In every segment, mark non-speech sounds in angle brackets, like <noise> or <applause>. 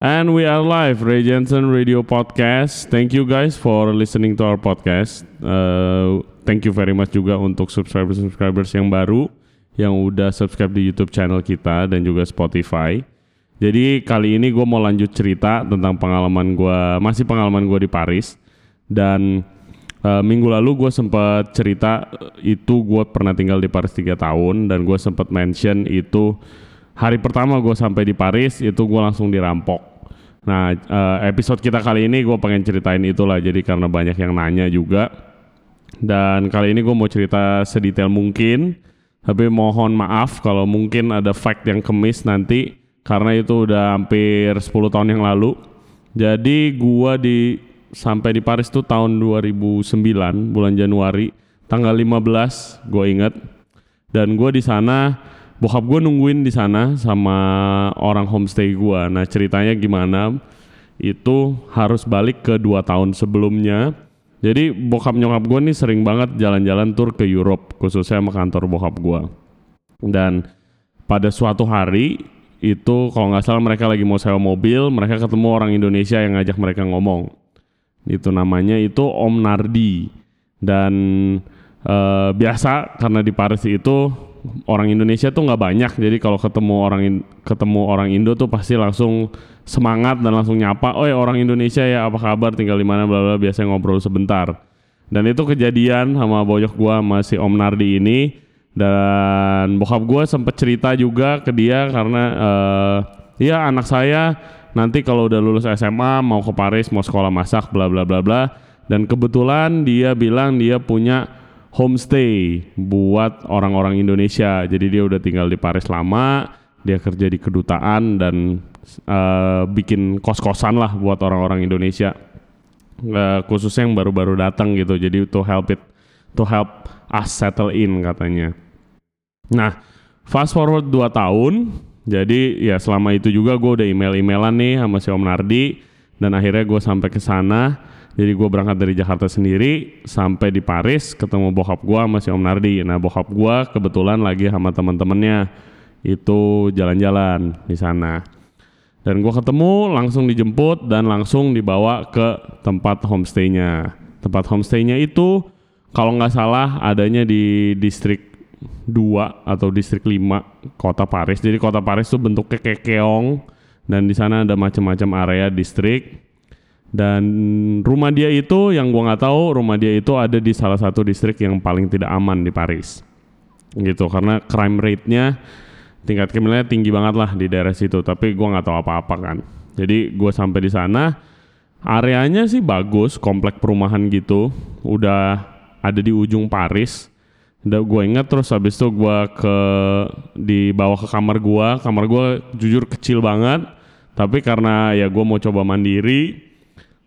And we are live, Ray Jensen Radio Podcast. Thank you guys for listening to our podcast. Uh, thank you very much juga untuk subscribers-subscribers yang baru yang udah subscribe di YouTube channel kita dan juga Spotify. Jadi kali ini gue mau lanjut cerita tentang pengalaman gue, masih pengalaman gue di Paris. Dan uh, minggu lalu gue sempat cerita itu gue pernah tinggal di Paris 3 tahun dan gue sempat mention itu hari pertama gue sampai di Paris itu gue langsung dirampok. Nah, uh, episode kita kali ini gue pengen ceritain itulah. Jadi karena banyak yang nanya juga. Dan kali ini gue mau cerita sedetail mungkin. Tapi mohon maaf kalau mungkin ada fact yang kemis nanti. Karena itu udah hampir 10 tahun yang lalu. Jadi gue di sampai di Paris tuh tahun 2009 bulan Januari tanggal 15 gue inget dan gue di sana bokap gue nungguin di sana sama orang homestay gue. Nah ceritanya gimana? Itu harus balik ke dua tahun sebelumnya. Jadi bokap nyokap gue nih sering banget jalan-jalan tur ke Europe, khususnya sama kantor bokap gue. Dan pada suatu hari itu kalau nggak salah mereka lagi mau sewa mobil, mereka ketemu orang Indonesia yang ngajak mereka ngomong. Itu namanya itu Om Nardi. Dan uh, biasa karena di Paris itu orang Indonesia tuh nggak banyak. Jadi kalau ketemu orang ketemu orang Indo tuh pasti langsung semangat dan langsung nyapa oh ya orang Indonesia ya apa kabar? Tinggal di mana? Bla bla biasanya ngobrol sebentar. Dan itu kejadian sama boyok gua masih Om Nardi ini. Dan bokap gua sempet cerita juga ke dia karena uh, ya anak saya nanti kalau udah lulus SMA mau ke Paris mau sekolah masak bla bla bla bla dan kebetulan dia bilang dia punya homestay buat orang-orang Indonesia. Jadi dia udah tinggal di Paris lama, dia kerja di kedutaan dan uh, bikin kos-kosan lah buat orang-orang Indonesia. Uh, khususnya yang baru-baru datang gitu. Jadi to help it to help us settle in katanya. Nah, fast forward 2 tahun, jadi ya selama itu juga gue udah email-emailan nih sama si Om Nardi dan akhirnya gue sampai ke sana jadi gue berangkat dari Jakarta sendiri sampai di Paris ketemu bokap gue sama si Om Nardi. Nah bokap gue kebetulan lagi sama teman-temannya itu jalan-jalan di sana. Dan gue ketemu langsung dijemput dan langsung dibawa ke tempat homestaynya. Tempat homestaynya itu kalau nggak salah adanya di distrik 2 atau distrik 5 kota Paris. Jadi kota Paris itu bentuknya kayak keong dan di sana ada macam-macam area distrik dan rumah dia itu yang gua nggak tahu rumah dia itu ada di salah satu distrik yang paling tidak aman di Paris. Gitu karena crime rate-nya tingkat kriminalnya tinggi banget lah di daerah situ. Tapi gua nggak tahu apa-apa kan. Jadi gua sampai di sana areanya sih bagus komplek perumahan gitu. Udah ada di ujung Paris. Udah gue ingat terus habis itu gue ke dibawa ke kamar gue kamar gue jujur kecil banget. Tapi karena ya gue mau coba mandiri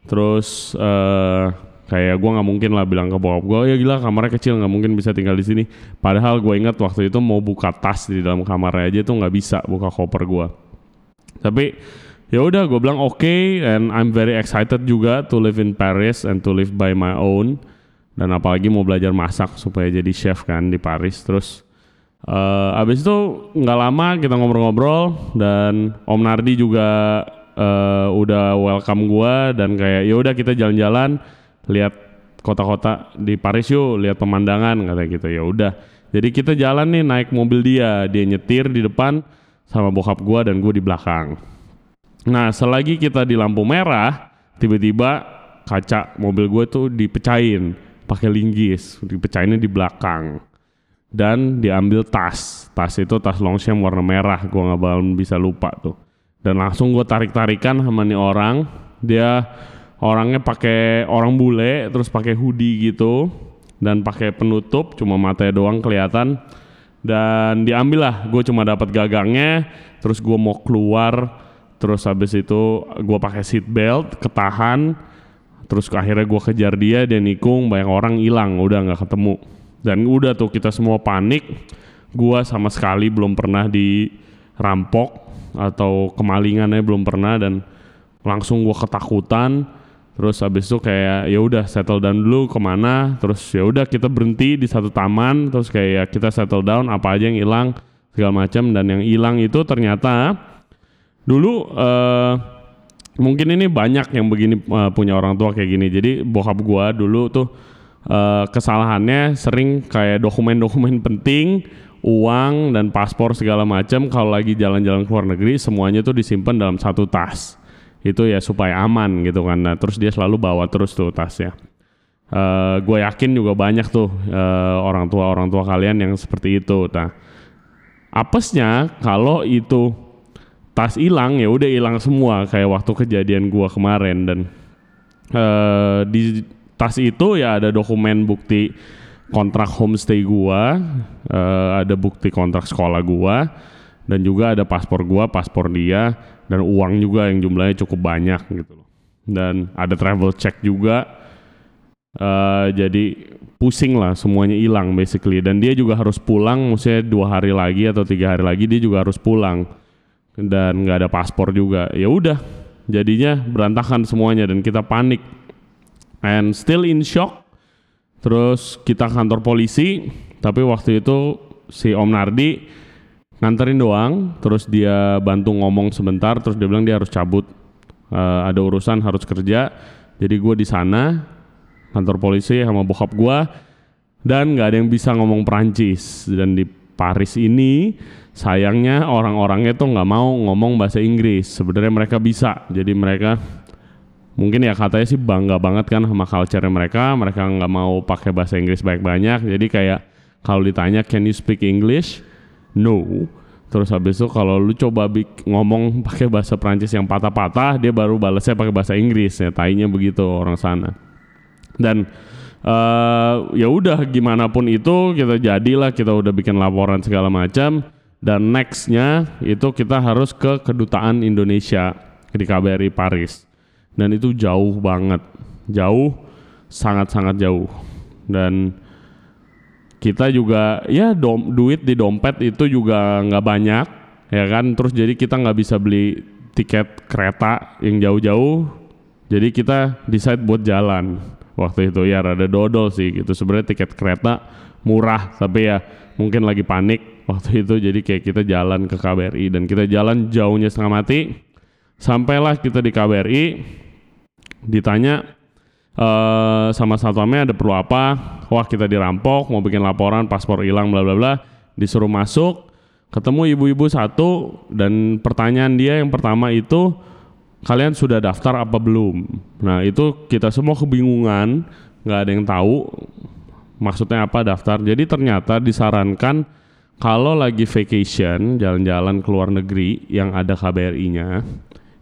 terus uh, kayak gue nggak mungkin lah bilang ke bokap gue ya gila kamarnya kecil nggak mungkin bisa tinggal di sini. Padahal gue ingat waktu itu mau buka tas di dalam kamarnya aja tuh nggak bisa buka koper gue tapi ya udah gue bilang oke okay, and I'm very excited juga to live in Paris and to live by my own. Dan apalagi mau belajar masak supaya jadi chef kan di Paris. Terus uh, abis itu nggak lama kita ngobrol-ngobrol dan Om Nardi juga uh, udah welcome gua dan kayak ya udah kita jalan-jalan lihat kota-kota di Paris yuk lihat pemandangan kata gitu. Ya udah. Jadi kita jalan nih naik mobil dia. Dia nyetir di depan sama bokap gua dan gua di belakang. Nah selagi kita di lampu merah tiba-tiba kaca mobil gue tuh dipecahin pakai linggis dipecahinnya di belakang dan diambil tas. Tas itu tas longshem warna merah gua nggak bakal bisa lupa tuh dan langsung gue tarik tarikan sama nih orang. Dia orangnya pakai orang bule terus pakai hoodie gitu. Dan pakai penutup cuma matanya doang kelihatan. Dan diambil lah gue cuma dapat gagangnya. Terus gue mau keluar. Terus habis itu gue pakai seat belt ketahan. Terus akhirnya gue kejar dia dia nikung banyak orang hilang udah nggak ketemu. Dan udah tuh kita semua panik. Gue sama sekali belum pernah dirampok atau kemalingannya belum pernah dan langsung gue ketakutan. Terus habis itu kayak ya udah settle down dulu ke mana? Terus ya udah kita berhenti di satu taman terus kayak ya kita settle down apa aja yang hilang segala macam dan yang hilang itu ternyata dulu uh, mungkin ini banyak yang begini uh, punya orang tua kayak gini. Jadi bokap gua dulu tuh uh, kesalahannya sering kayak dokumen-dokumen penting, uang dan paspor segala macam kalau lagi jalan-jalan ke luar negeri semuanya tuh disimpan dalam satu tas. Itu ya supaya aman gitu kan. Nah, terus dia selalu bawa terus tuh tasnya. Uh, gue yakin juga banyak tuh uh, orang tua orang tua kalian yang seperti itu. Nah, apesnya kalau itu tas hilang ya udah hilang semua kayak waktu kejadian gua kemarin dan uh, di tas itu ya ada dokumen bukti kontrak homestay gua, uh, ada bukti kontrak sekolah gua dan juga ada paspor gua, paspor dia dan uang juga yang jumlahnya cukup banyak gitu loh. Dan ada travel check juga. Uh, jadi pusing lah semuanya hilang basically dan dia juga harus pulang maksudnya dua hari lagi atau tiga hari lagi dia juga harus pulang dan nggak ada paspor juga ya udah jadinya berantakan semuanya dan kita panik and still in shock terus kita kantor polisi tapi waktu itu si Om Nardi nganterin doang terus dia bantu ngomong sebentar terus dia bilang dia harus cabut. Uh, ada urusan harus kerja. Jadi gue di sana kantor polisi sama bokap gue dan nggak ada yang bisa ngomong Perancis. Dan di Paris ini sayangnya orang-orangnya tuh nggak mau ngomong bahasa Inggris. Sebenarnya mereka bisa jadi mereka mungkin ya katanya sih bangga banget kan sama culture mereka. Mereka nggak mau pakai bahasa Inggris banyak-banyak. Jadi kayak kalau ditanya can you speak English? No. Terus habis itu kalau lu coba ngomong pakai bahasa Prancis yang patah-patah dia baru balasnya pakai bahasa Inggris ya. Tainya begitu orang sana. Dan uh, ya udah gimana pun itu kita jadilah kita udah bikin laporan segala macam. Dan nextnya itu kita harus ke kedutaan Indonesia di KBRI Paris dan itu jauh banget. Jauh sangat-sangat jauh. Dan kita juga ya dom, duit di dompet itu juga nggak banyak ya kan? Terus jadi kita nggak bisa beli tiket kereta yang jauh-jauh. Jadi kita decide buat jalan. Waktu itu ya rada dodol sih gitu. Sebenarnya tiket kereta murah tapi ya mungkin lagi panik waktu <laughs> itu. Jadi kayak kita jalan ke KBRI dan kita jalan jauhnya setengah mati. Sampailah kita di KBRI ditanya uh, sama satpamnya ada perlu apa? Wah kita dirampok mau bikin laporan paspor hilang bla bla bla. Disuruh masuk ketemu ibu-ibu satu dan pertanyaan dia yang pertama itu kalian sudah daftar apa belum? Nah itu kita semua kebingungan nggak ada yang tahu maksudnya apa daftar. Jadi ternyata disarankan kalau lagi vacation jalan-jalan ke luar negeri yang ada KBRI-nya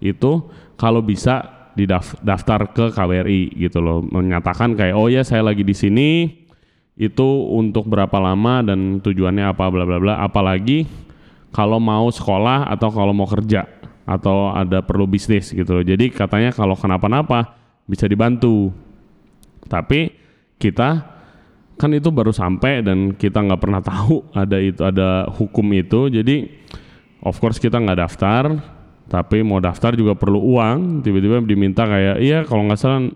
itu kalau bisa didaftar ke KBRI gitu loh. Menyatakan kayak oh ya saya lagi di sini. Itu untuk berapa lama dan tujuannya apa bla bla bla. Apalagi kalau mau sekolah atau kalau mau kerja atau ada perlu bisnis gitu loh. Jadi katanya kalau kenapa-napa bisa dibantu. Tapi kita kan itu baru sampai dan kita nggak pernah tahu ada itu ada hukum itu. Jadi of course kita nggak daftar tapi mau daftar juga perlu uang. Tiba-tiba diminta kayak iya kalau nggak salah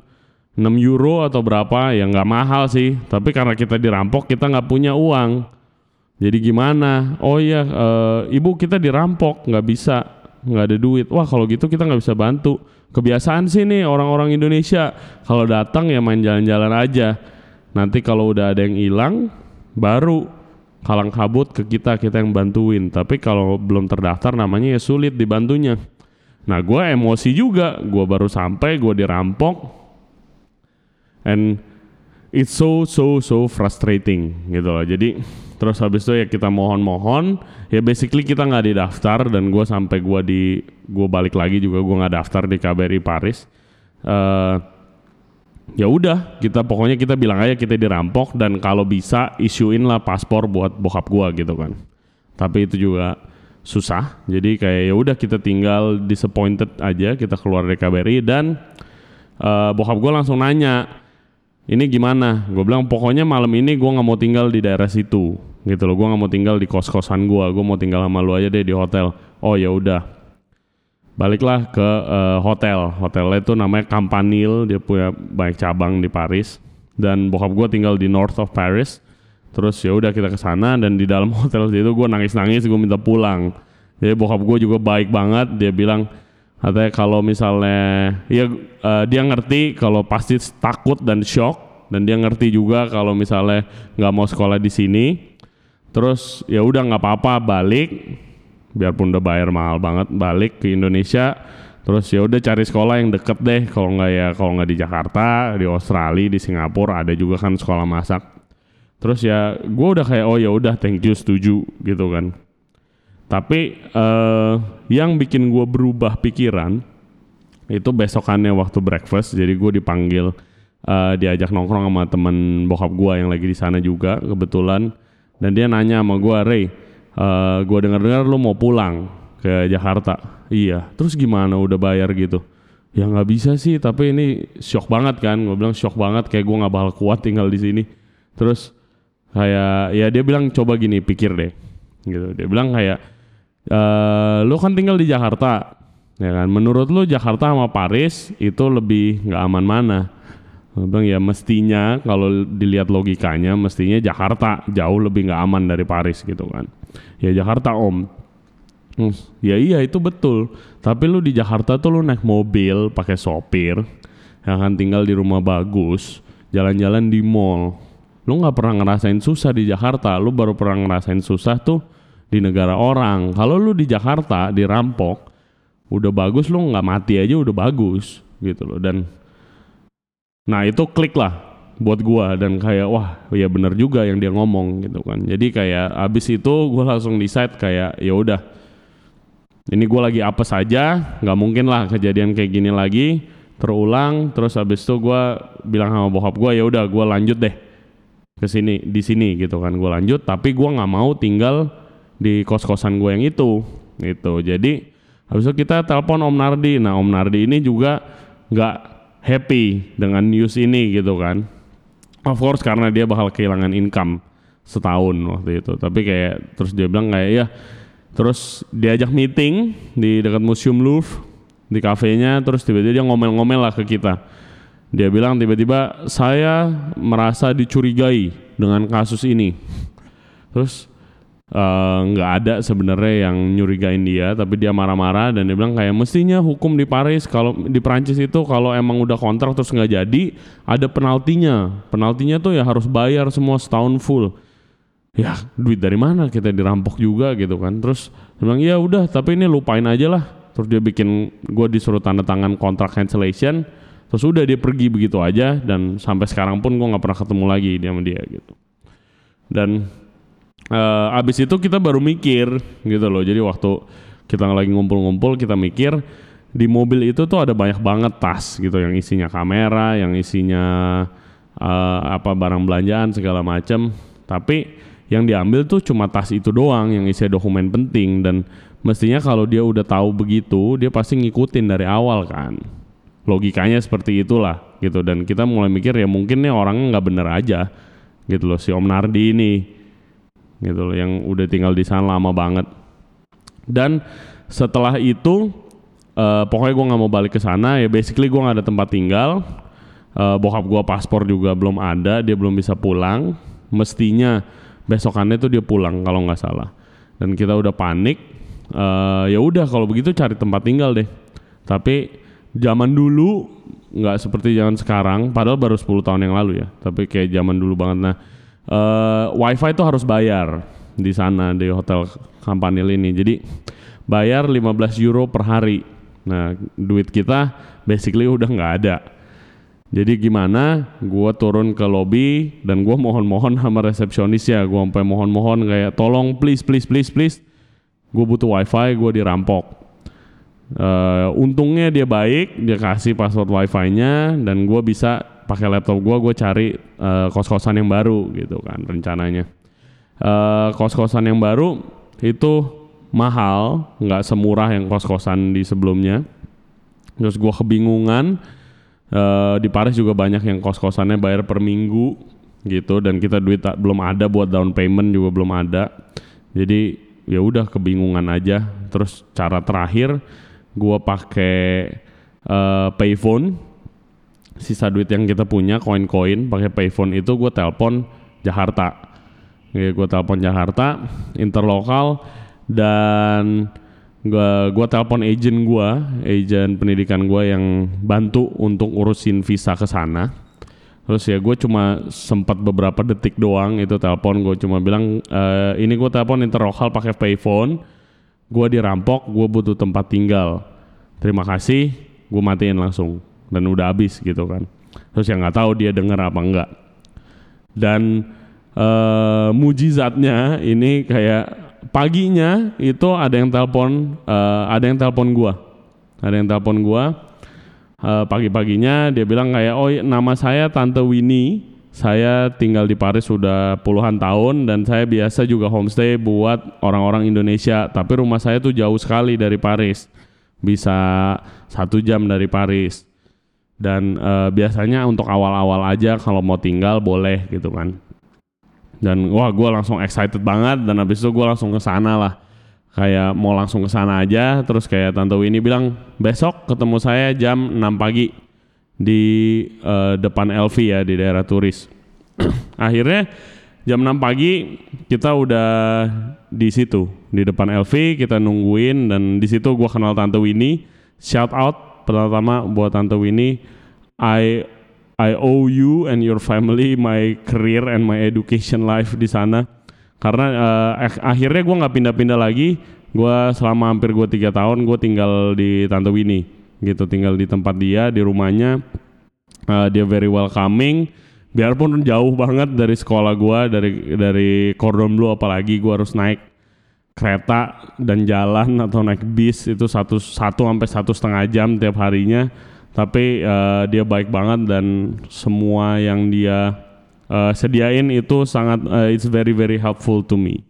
6 euro atau berapa. Ya nggak mahal sih. Tapi karena kita dirampok kita nggak punya uang. Jadi gimana? Oh iya e, ibu kita dirampok nggak bisa nggak ada duit. Wah kalau gitu kita nggak bisa bantu. Kebiasaan sih nih orang-orang Indonesia. Kalau datang ya main jalan-jalan aja. Nanti kalau udah ada yang hilang, baru kalang kabut ke kita, kita yang bantuin. Tapi kalau belum terdaftar namanya ya sulit dibantunya. Nah gue emosi juga, gue baru sampai, gue dirampok. And it's so so so frustrating gitu loh. Jadi terus habis itu ya kita mohon-mohon, ya basically kita nggak didaftar dan gue sampai gue di gue balik lagi juga gue nggak daftar di KBRI Paris. Uh, ya udah kita pokoknya kita bilang aja kita dirampok dan kalau bisa isuin lah paspor buat bokap gua gitu kan. Tapi itu juga susah. Jadi kayak ya udah kita tinggal disappointed aja kita keluar dari KBRI dan uh, bokap gua langsung nanya ini gimana? Gue bilang pokoknya malam ini gua nggak mau tinggal di daerah situ gitu loh. Gue nggak mau tinggal di kos kosan gua gue mau tinggal sama lu aja deh di hotel. Oh ya udah baliklah ke uh, hotel. Hotelnya itu namanya Campanile. Dia punya banyak cabang di Paris. Dan bokap gue tinggal di north of Paris. Terus ya udah kita ke sana dan di dalam <laughs> hotel itu gue nangis nangis gue minta pulang. Jadi bokap gue juga baik banget. Dia bilang katanya kalau misalnya ya uh, dia ngerti kalau pasti takut dan shock. Dan dia ngerti juga kalau misalnya nggak mau sekolah di sini. Terus ya udah nggak apa-apa balik biarpun udah bayar mahal banget balik ke Indonesia. Terus ya udah cari sekolah yang deket deh. Kalau nggak ya kalau nggak di Jakarta di Australia di Singapura ada juga kan sekolah masak. Terus ya gue udah kayak oh ya udah thank you setuju gitu kan. Tapi uh, yang bikin gue berubah pikiran itu besokannya waktu breakfast. Jadi gue dipanggil uh, diajak nongkrong sama temen bokap gue yang lagi di sana juga kebetulan. Dan dia nanya sama gue Ray uh, gue dengar-dengar lu mau pulang ke Jakarta. Iya terus gimana udah bayar gitu? Ya nggak bisa sih tapi ini shock banget kan. Gue bilang shock banget kayak gue nggak bakal kuat tinggal di sini. Terus kayak ya dia bilang coba gini pikir deh. Gitu. Dia bilang kayak e, lu kan tinggal di Jakarta. Ya kan? Menurut lu Jakarta sama Paris itu lebih nggak aman mana? Gue bilang ya mestinya kalau dilihat logikanya mestinya Jakarta jauh lebih nggak aman dari Paris gitu kan ya Jakarta om Hmm, ya iya itu betul. Tapi lu di Jakarta tuh lu naik mobil pakai sopir, yang akan tinggal di rumah bagus, jalan-jalan di mall. Lu nggak pernah ngerasain susah di Jakarta, lu baru pernah ngerasain susah tuh di negara orang. Kalau lu di Jakarta dirampok, udah bagus lu nggak mati aja udah bagus gitu loh. Dan nah itu klik lah buat gua dan kayak wah ya bener juga yang dia ngomong gitu kan. Jadi kayak abis itu gua langsung decide kayak ya udah ini gue lagi apa saja nggak mungkin lah kejadian kayak gini lagi. Terulang terus habis itu gue bilang sama bokap gue ya udah gue lanjut deh ke sini di sini gitu kan. Gue lanjut tapi gue nggak mau tinggal di kos kosan gue yang itu itu jadi habis itu kita telepon Om Nardi. Nah Om Nardi ini juga nggak happy dengan news ini gitu kan of course karena dia bakal kehilangan income setahun waktu itu tapi kayak terus dia bilang kayak ya Terus diajak meeting di dekat Museum Louvre di kafenya terus tiba-tiba dia ngomel-ngomel lah ke kita. Dia bilang tiba-tiba saya merasa dicurigai dengan kasus ini. Terus nggak uh, ada sebenarnya yang nyurigain dia tapi dia marah-marah dan dia bilang kayak mestinya hukum di Paris kalau di Prancis itu kalau emang udah kontrak terus nggak jadi ada penaltinya. Penaltinya tuh ya harus bayar semua setahun full. Ya duit dari mana kita dirampok juga gitu kan. Terus dia bilang ya udah tapi ini lupain aja lah. Terus dia bikin gue disuruh tanda tangan kontrak cancellation. Terus udah dia pergi begitu aja dan sampai sekarang pun gue nggak pernah ketemu lagi dia sama dia gitu. Dan uh, abis itu kita baru mikir gitu loh. Jadi waktu kita lagi ngumpul-ngumpul kita mikir di mobil itu tuh ada banyak banget tas gitu yang isinya kamera yang isinya uh, apa barang belanjaan segala macam tapi yang diambil tuh cuma tas itu doang yang isi dokumen penting. Dan mestinya kalau dia udah tahu begitu dia pasti ngikutin dari awal kan. Logikanya seperti itulah gitu. Dan kita mulai mikir ya mungkin nih orangnya nggak bener aja gitu loh si Om Nardi ini gitu loh yang udah tinggal di sana lama banget. Dan setelah itu uh, pokoknya gue nggak mau balik ke sana ya basically gue nggak ada tempat tinggal. Uh, bokap gue paspor juga belum ada dia belum bisa pulang. Mestinya besokannya tuh dia pulang kalau nggak salah. Dan kita udah panik uh, ya udah kalau begitu cari tempat tinggal deh. Tapi zaman dulu nggak seperti zaman sekarang padahal baru 10 tahun yang lalu ya tapi kayak zaman dulu banget. Nah uh, wifi itu harus bayar di sana di hotel Campanile ini jadi bayar 15 euro per hari nah duit kita basically udah nggak ada jadi gimana? Gue turun ke lobby dan gue mohon-mohon sama resepsionis ya. Gue sampai mohon-mohon kayak tolong please please please please. Gue butuh wifi, gue dirampok. Uh, untungnya dia baik, dia kasih password wifi-nya dan gue bisa pakai laptop gue, gue cari uh, kos-kosan yang baru gitu kan rencananya. Uh, kos-kosan yang baru itu mahal, nggak semurah yang kos-kosan di sebelumnya. Terus gue kebingungan Uh, di Paris juga banyak yang kos-kosannya bayar per minggu gitu dan kita duit tak, belum ada buat down payment juga belum ada. Jadi ya udah kebingungan aja. Terus cara terakhir gua pakai uh, payphone sisa duit yang kita punya koin-koin pakai payphone itu gue telepon Jakarta. Ya, gue telepon Jakarta interlokal dan gua gua telepon agent gua agent pendidikan gua yang bantu untuk urusin visa ke sana. Terus ya gue cuma sempat beberapa detik doang itu telepon. Gue cuma bilang e, ini gue telepon interlokal pakai payphone. Gue dirampok gue butuh tempat tinggal. Terima kasih. Gue matiin langsung dan udah habis gitu kan. Terus yang nggak tahu dia denger apa enggak. Dan uh, mujizatnya ini kayak paginya itu ada yang telepon uh, ada yang telepon gua. Ada yang telepon gua uh, pagi-paginya dia bilang kayak oh nama saya Tante Winnie. Saya tinggal di Paris sudah puluhan tahun dan saya biasa juga homestay buat orang-orang Indonesia tapi rumah saya tuh jauh sekali dari Paris. Bisa satu jam dari Paris dan uh, biasanya untuk awal-awal aja kalau mau tinggal boleh gitu kan. Dan wah gue langsung excited banget dan habis itu gue langsung ke sana lah. Kayak mau langsung ke sana aja terus kayak tante Winnie bilang besok ketemu saya jam 6 pagi di uh, depan LV ya di daerah turis. <clears throat> Akhirnya jam 6 pagi kita udah di situ di depan LV kita nungguin dan di situ gue kenal tante Winnie. Shout out pertama buat Tante Winnie I I owe you and your family my career and my education life di sana. Karena uh, akhirnya gue nggak pindah-pindah lagi. Gue selama hampir gue tiga tahun gue tinggal di Tante Winnie. Gitu tinggal di tempat dia di rumahnya. Uh, dia very welcoming. Biarpun jauh banget dari sekolah gue dari dari Cordon Bleu apalagi gue harus naik kereta dan jalan atau naik bis itu satu satu sampai satu setengah jam tiap harinya. Tapi uh, dia baik banget dan semua yang dia uh, sediain itu sangat uh, it's very very helpful to me.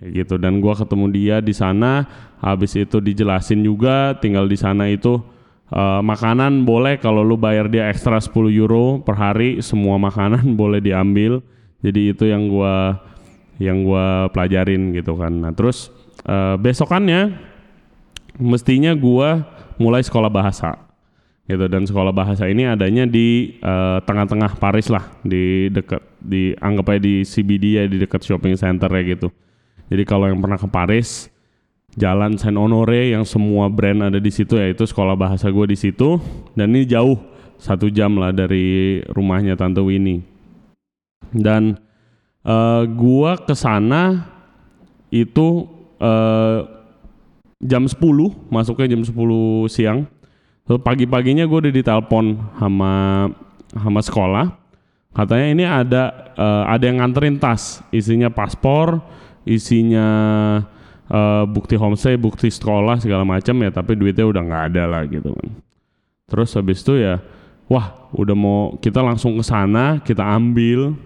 Kayak gitu. Dan gua ketemu dia di sana habis itu dijelasin juga tinggal di sana itu uh, makanan boleh kalau lu bayar dia ekstra 10 euro per hari semua makanan <laughs> boleh diambil. Jadi itu yang gua yang gue pelajarin gitu kan. Nah terus uh, besokannya mestinya gue mulai sekolah bahasa gitu dan sekolah bahasa ini adanya di uh, tengah-tengah Paris lah di dekat di anggap aja di CBD ya di dekat shopping center ya gitu. Jadi kalau yang pernah ke Paris Jalan Saint Honore yang semua brand ada di situ ya itu sekolah bahasa gue di situ dan ini jauh satu jam lah dari rumahnya Tante Winnie dan uh, gua ke sana itu uh, jam 10 masuknya jam 10 siang. Terus pagi-paginya gue udah ditelepon sama sama sekolah. Katanya ini ada uh, ada yang nganterin tas. Isinya paspor isinya uh, bukti homestay bukti sekolah segala macam ya. Tapi duitnya udah nggak ada lah gitu kan. Terus habis itu ya wah udah mau kita langsung ke sana kita ambil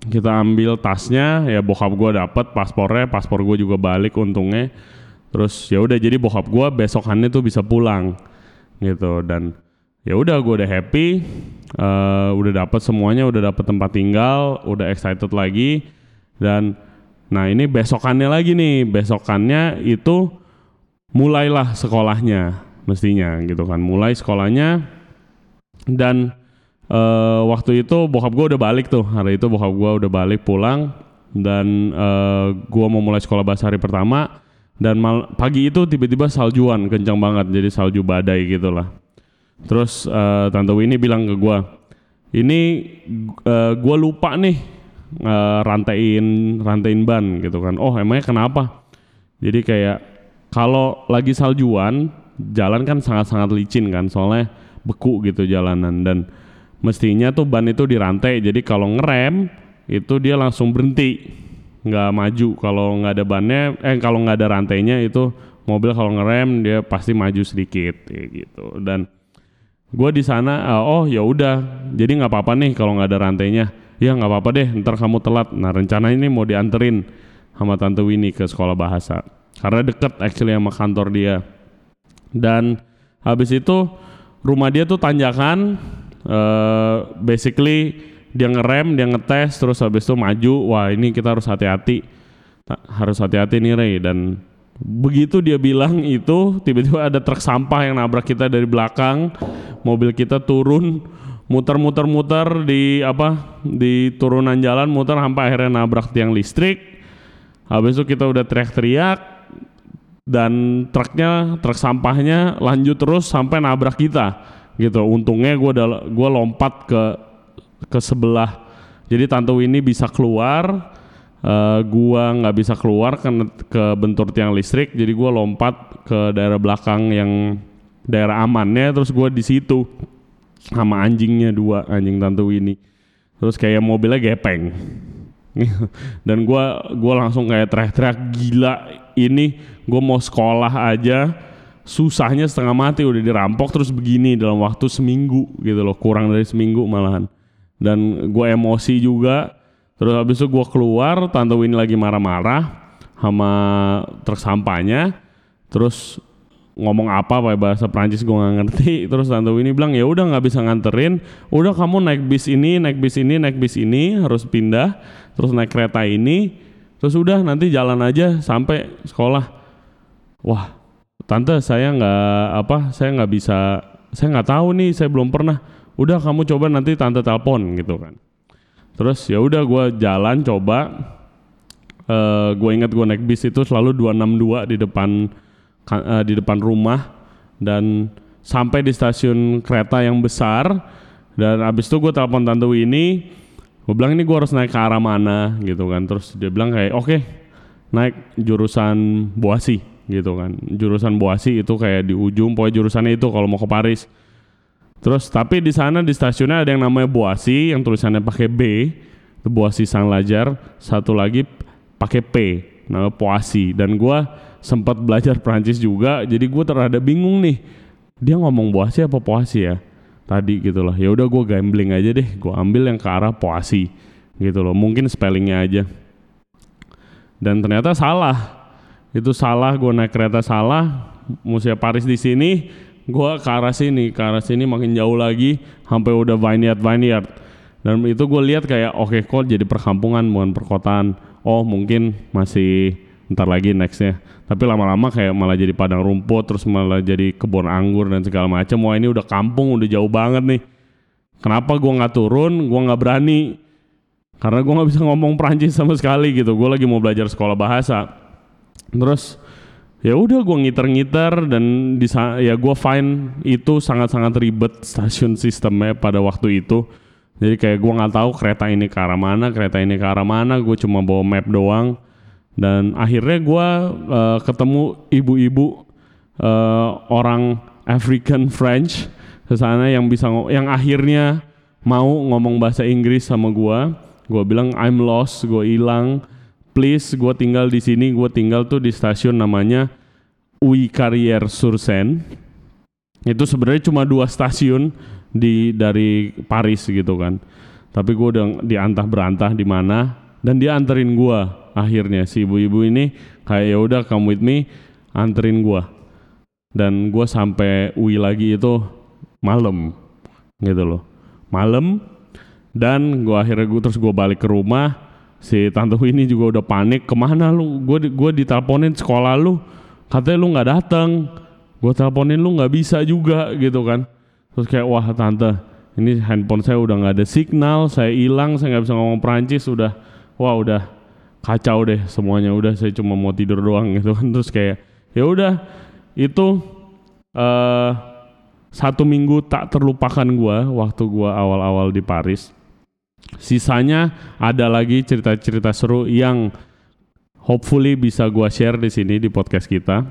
kita ambil tasnya ya bokap gue dapet paspornya paspor gue juga balik untungnya. Terus ya udah jadi bokap gue besokannya tuh bisa pulang gitu. Dan ya udah gue udah happy uh, udah dapet semuanya udah dapet tempat tinggal udah excited lagi. Dan nah ini besokannya lagi nih besokannya itu mulailah sekolahnya mestinya gitu kan. Mulai sekolahnya dan uh, waktu itu bokap gue udah balik tuh. Hari itu bokap gue udah balik pulang dan uh, eh, gue mau mulai sekolah bahasa hari pertama dan mal pagi itu tiba-tiba saljuan kencang banget jadi salju badai gitulah. Terus uh, tante Winnie bilang ke gue ini uh, gue lupa nih uh, rantain rantain ban gitu kan. Oh emangnya kenapa? Jadi kayak kalau lagi saljuan jalan kan sangat-sangat licin kan soalnya beku gitu jalanan dan mestinya tuh ban itu dirantai jadi kalau ngerem itu dia langsung berhenti. Nggak maju. Kalau nggak ada bannya eh kalau nggak ada rantainya itu mobil kalau ngerem dia pasti maju sedikit kayak gitu. Dan gue di sana uh, oh ya udah. Jadi nggak apa-apa nih kalau nggak ada rantainya. Ya nggak apa-apa deh ntar kamu telat. Nah rencana ini mau dianterin sama tante Winnie ke sekolah bahasa. Karena deket actually sama kantor dia. Dan habis itu rumah dia tuh tanjakan uh, basically dia ngerem, dia ngetes, terus habis itu maju. Wah ini kita harus hati-hati, harus hati-hati nih Ray. Dan begitu dia bilang itu, tiba-tiba ada truk sampah yang nabrak kita dari belakang. Mobil kita turun, muter-muter-muter di apa di turunan jalan, muter sampai akhirnya nabrak tiang listrik. Habis itu kita udah teriak-teriak, dan truknya truk sampahnya lanjut terus sampai nabrak kita gitu. Untungnya gue gue lompat ke ke sebelah. Jadi tante ini bisa keluar uh, gua nggak bisa keluar ke, ke bentur tiang listrik. Jadi gua lompat ke daerah belakang yang daerah amannya terus gua di situ sama anjingnya dua anjing tante ini. Terus kayak mobilnya gepeng. <laughs> Dan gua gua langsung kayak teriak-teriak gila ini gua mau sekolah aja susahnya setengah mati udah dirampok terus begini dalam waktu seminggu gitu loh kurang dari seminggu malahan dan gue emosi juga Terus habis itu gue keluar, tante Winnie lagi marah-marah sama truk sampahnya. Terus ngomong apa pakai bahasa Prancis gue nggak ngerti. <laughs> Terus tante Winnie bilang ya udah nggak bisa nganterin. Udah kamu naik bis ini, naik bis ini, naik bis ini harus pindah. Terus naik kereta ini. Terus udah nanti jalan aja sampai sekolah. Wah, tante saya nggak apa, saya nggak bisa, saya nggak tahu nih, saya belum pernah. Udah kamu coba nanti tante telepon gitu kan. Terus ya udah gue jalan coba. Uh, eh, gue inget gue naik bis itu selalu 262 di depan uh, di depan rumah. Dan sampai di stasiun kereta yang besar. Dan abis itu gue telepon tante ini gue bilang ini gue harus naik ke arah mana? Gitu kan. Terus dia bilang kayak oke okay, naik jurusan Boasi gitu kan jurusan Boasi itu kayak di ujung pokoknya jurusannya itu kalau mau ke Paris Terus tapi di sana di stasiunnya ada yang namanya Boasi yang tulisannya pakai B, itu Boasi Sang Lajar, satu lagi pakai P, nama Poasi dan gua sempat belajar Prancis juga, jadi gua terada bingung nih. Dia ngomong Boasi apa Poasi ya? Tadi gitu loh. Ya udah gua gambling aja deh, gua ambil yang ke arah Poasi gitu loh. Mungkin spellingnya aja. Dan ternyata salah. Itu salah, gua naik kereta salah. Musia Paris di sini, gue ke arah sini ke arah sini makin jauh lagi sampai udah vineyard vineyard. Dan itu gue lihat kayak oke okay, kok jadi perkampungan bukan perkotaan. Oh mungkin masih ntar lagi nextnya. Tapi lama-lama kayak malah jadi padang rumput terus malah jadi kebun anggur dan segala macam wah ini udah kampung udah jauh banget nih. Kenapa gue nggak turun? Gue nggak berani. Karena gue nggak bisa ngomong Prancis sama sekali gitu. Gue lagi mau belajar sekolah bahasa terus ya udah gue ngiter-ngiter dan di ya gue find itu sangat-sangat ribet stasiun sistemnya pada waktu itu. Jadi kayak gue nggak tahu kereta ini ke arah mana kereta ini ke arah mana. Gue cuma bawa map doang. Dan akhirnya gue uh, ketemu ibu-ibu uh, orang African French ke sana yang bisa yang akhirnya mau ngomong bahasa Inggris sama gue gue bilang I'm lost gue hilang please gue tinggal di sini gue tinggal tuh di stasiun namanya Ui Carrière sur Seine. Itu sebenarnya cuma dua stasiun di dari Paris gitu kan. Tapi gue udah diantah berantah di mana dan dia anterin gue akhirnya. Si ibu-ibu ini kayak ya udah come with me anterin gue dan gue sampai UI lagi itu malam gitu loh. Malam dan gue akhirnya gue terus gue balik ke rumah si tante ini juga udah panik ke mana lu? Gue gue diteleponin sekolah lu. Katanya lu nggak datang gue teleponin lu nggak bisa juga gitu kan. Terus kayak wah tante ini handphone saya udah nggak ada signal saya hilang saya nggak bisa ngomong Perancis udah. Wah udah kacau deh semuanya. Udah saya cuma mau tidur doang gitu kan. Terus kayak ya udah itu uh, satu minggu tak terlupakan gue waktu gue awal-awal di Paris Sisanya ada lagi cerita-cerita seru yang hopefully bisa gua share di sini di podcast kita.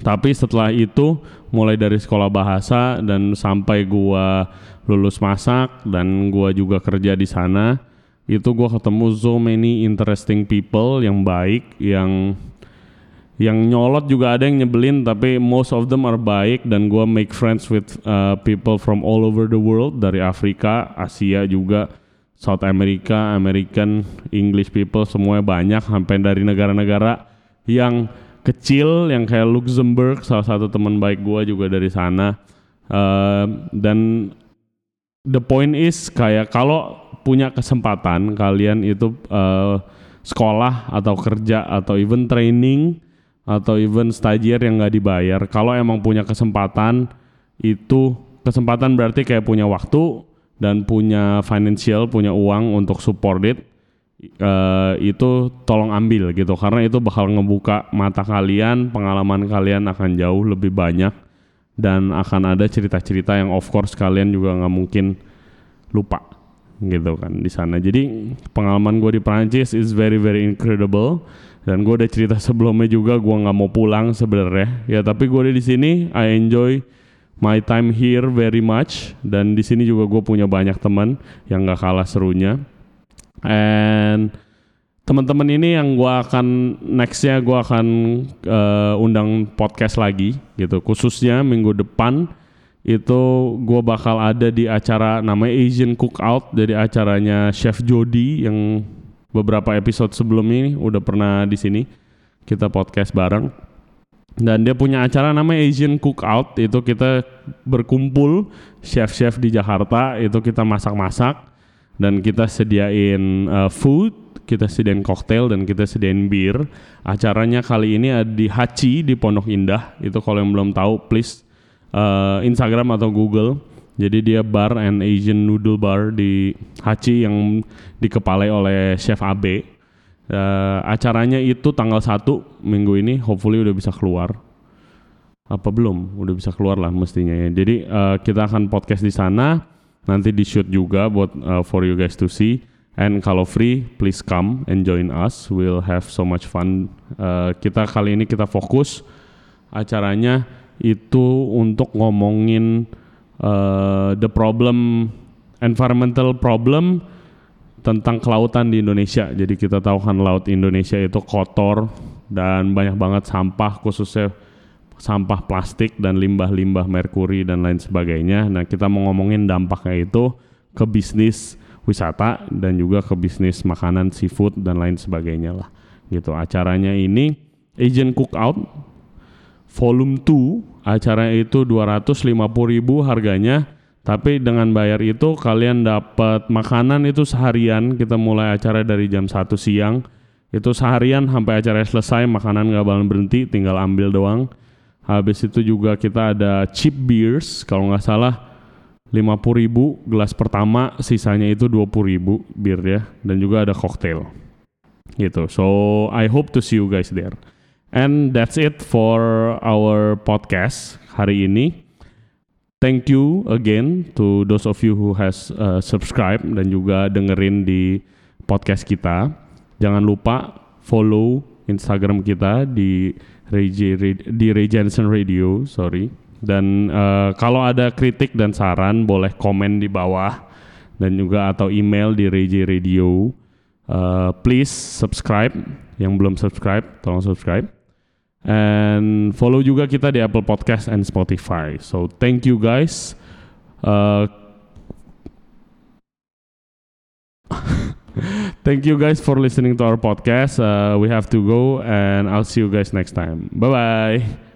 Tapi setelah itu mulai dari sekolah bahasa dan sampai gua lulus masak dan gua juga kerja di sana, itu gua ketemu so many interesting people yang baik, yang yang nyolot juga ada yang nyebelin tapi most of them are baik. Dan gua make friends with uh, people from all over the world. Dari Afrika, Asia juga South America, American, English people semuanya banyak. Sampai dari negara-negara yang kecil yang kayak Luxembourg salah satu teman baik gue juga dari sana. Uh, dan the point is kayak kalau punya kesempatan kalian itu uh, sekolah atau kerja atau even training atau even stagiaire yang nggak dibayar. Kalau emang punya kesempatan itu kesempatan berarti kayak punya waktu dan punya financial, punya uang untuk support it, uh, itu tolong ambil gitu. Karena itu bakal ngebuka mata kalian, pengalaman kalian akan jauh lebih banyak dan akan ada cerita-cerita yang of course kalian juga nggak mungkin lupa gitu kan di sana. Jadi pengalaman gue di Prancis is very very incredible dan gue udah cerita sebelumnya juga gue nggak mau pulang sebenarnya. Ya tapi gue di sini I enjoy my time here very much. Dan di sini juga gue punya banyak teman yang gak kalah serunya. And teman-teman ini yang gue akan nextnya gue akan uh, undang podcast lagi gitu. Khususnya minggu depan itu gue bakal ada di acara namanya Asian Cookout dari acaranya Chef Jody yang beberapa episode sebelum ini udah pernah di sini kita podcast bareng. Dan dia punya acara namanya Asian Cookout itu kita berkumpul chef-chef di Jakarta itu kita masak-masak dan kita sediain uh, food kita sediain cocktail dan kita sediain bir. Acaranya kali ini ada di Hachi di Pondok Indah. Itu kalau yang belum tahu please uh, Instagram atau Google jadi dia bar and Asian noodle bar di Hachi yang dikepalai oleh chef Abe Uh, acaranya itu tanggal 1 minggu ini hopefully udah bisa keluar. Apa belum? Udah bisa keluar lah mestinya ya. Jadi uh, kita akan podcast di sana. Nanti di shoot juga buat uh, for you guys to see. And kalau free, please come and join us. We'll have so much fun. Uh, kita kali ini kita fokus acaranya itu untuk ngomongin uh, the problem environmental problem tentang kelautan di Indonesia. Jadi kita tahu kan laut Indonesia itu kotor dan banyak banget sampah khususnya sampah plastik dan limbah-limbah merkuri dan lain sebagainya. Nah, kita mau ngomongin dampaknya itu ke bisnis wisata dan juga ke bisnis makanan seafood dan lain sebagainya lah. Gitu. Acaranya ini Asian Cookout Volume 2, acaranya itu 250.000 harganya tapi dengan bayar itu kalian dapat makanan itu seharian. Kita mulai acara dari jam 1 siang. Itu seharian sampai acara selesai makanan nggak bakal berhenti, tinggal ambil doang. Habis itu juga kita ada cheap beers kalau nggak salah 50 ribu gelas pertama, sisanya itu 20 ribu bir ya. Dan juga ada cocktail gitu. So I hope to see you guys there. And that's it for our podcast hari ini thank you again to those of you who has uh, subscribe dan juga dengerin di podcast kita. Jangan lupa follow Instagram kita di Rege, di Regensen Radio, sorry. Dan uh, kalau ada kritik dan saran boleh komen di bawah dan juga atau email di Reje Radio. Uh, please subscribe yang belum subscribe, tolong subscribe and follow juga kita di Apple Podcast and Spotify. So thank you guys. Uh, <laughs> thank you guys for listening to our podcast. Uh, we have to go, and I'll see you guys next time. Bye bye.